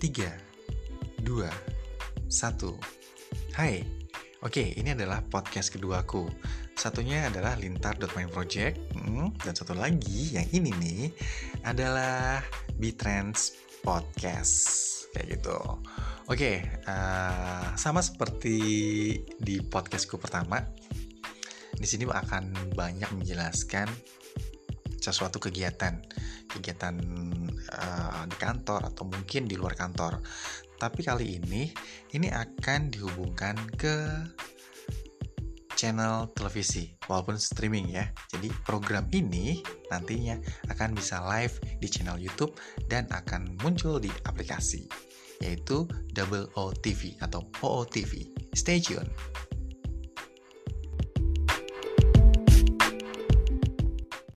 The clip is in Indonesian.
3, 2, 1 Hai, oke ini adalah podcast keduaku Satunya adalah Lintar.my Project hmm, Dan satu lagi yang ini nih adalah Bitrans Podcast. Kayak gitu. Oke, uh, sama seperti di podcastku pertama di sini akan banyak menjelaskan sesuatu kegiatan. Kegiatan uh, kantor atau mungkin di luar kantor. Tapi kali ini ini akan dihubungkan ke channel televisi walaupun streaming ya. Jadi program ini nantinya akan bisa live di channel YouTube dan akan muncul di aplikasi yaitu Double O TV atau OOTV stay tune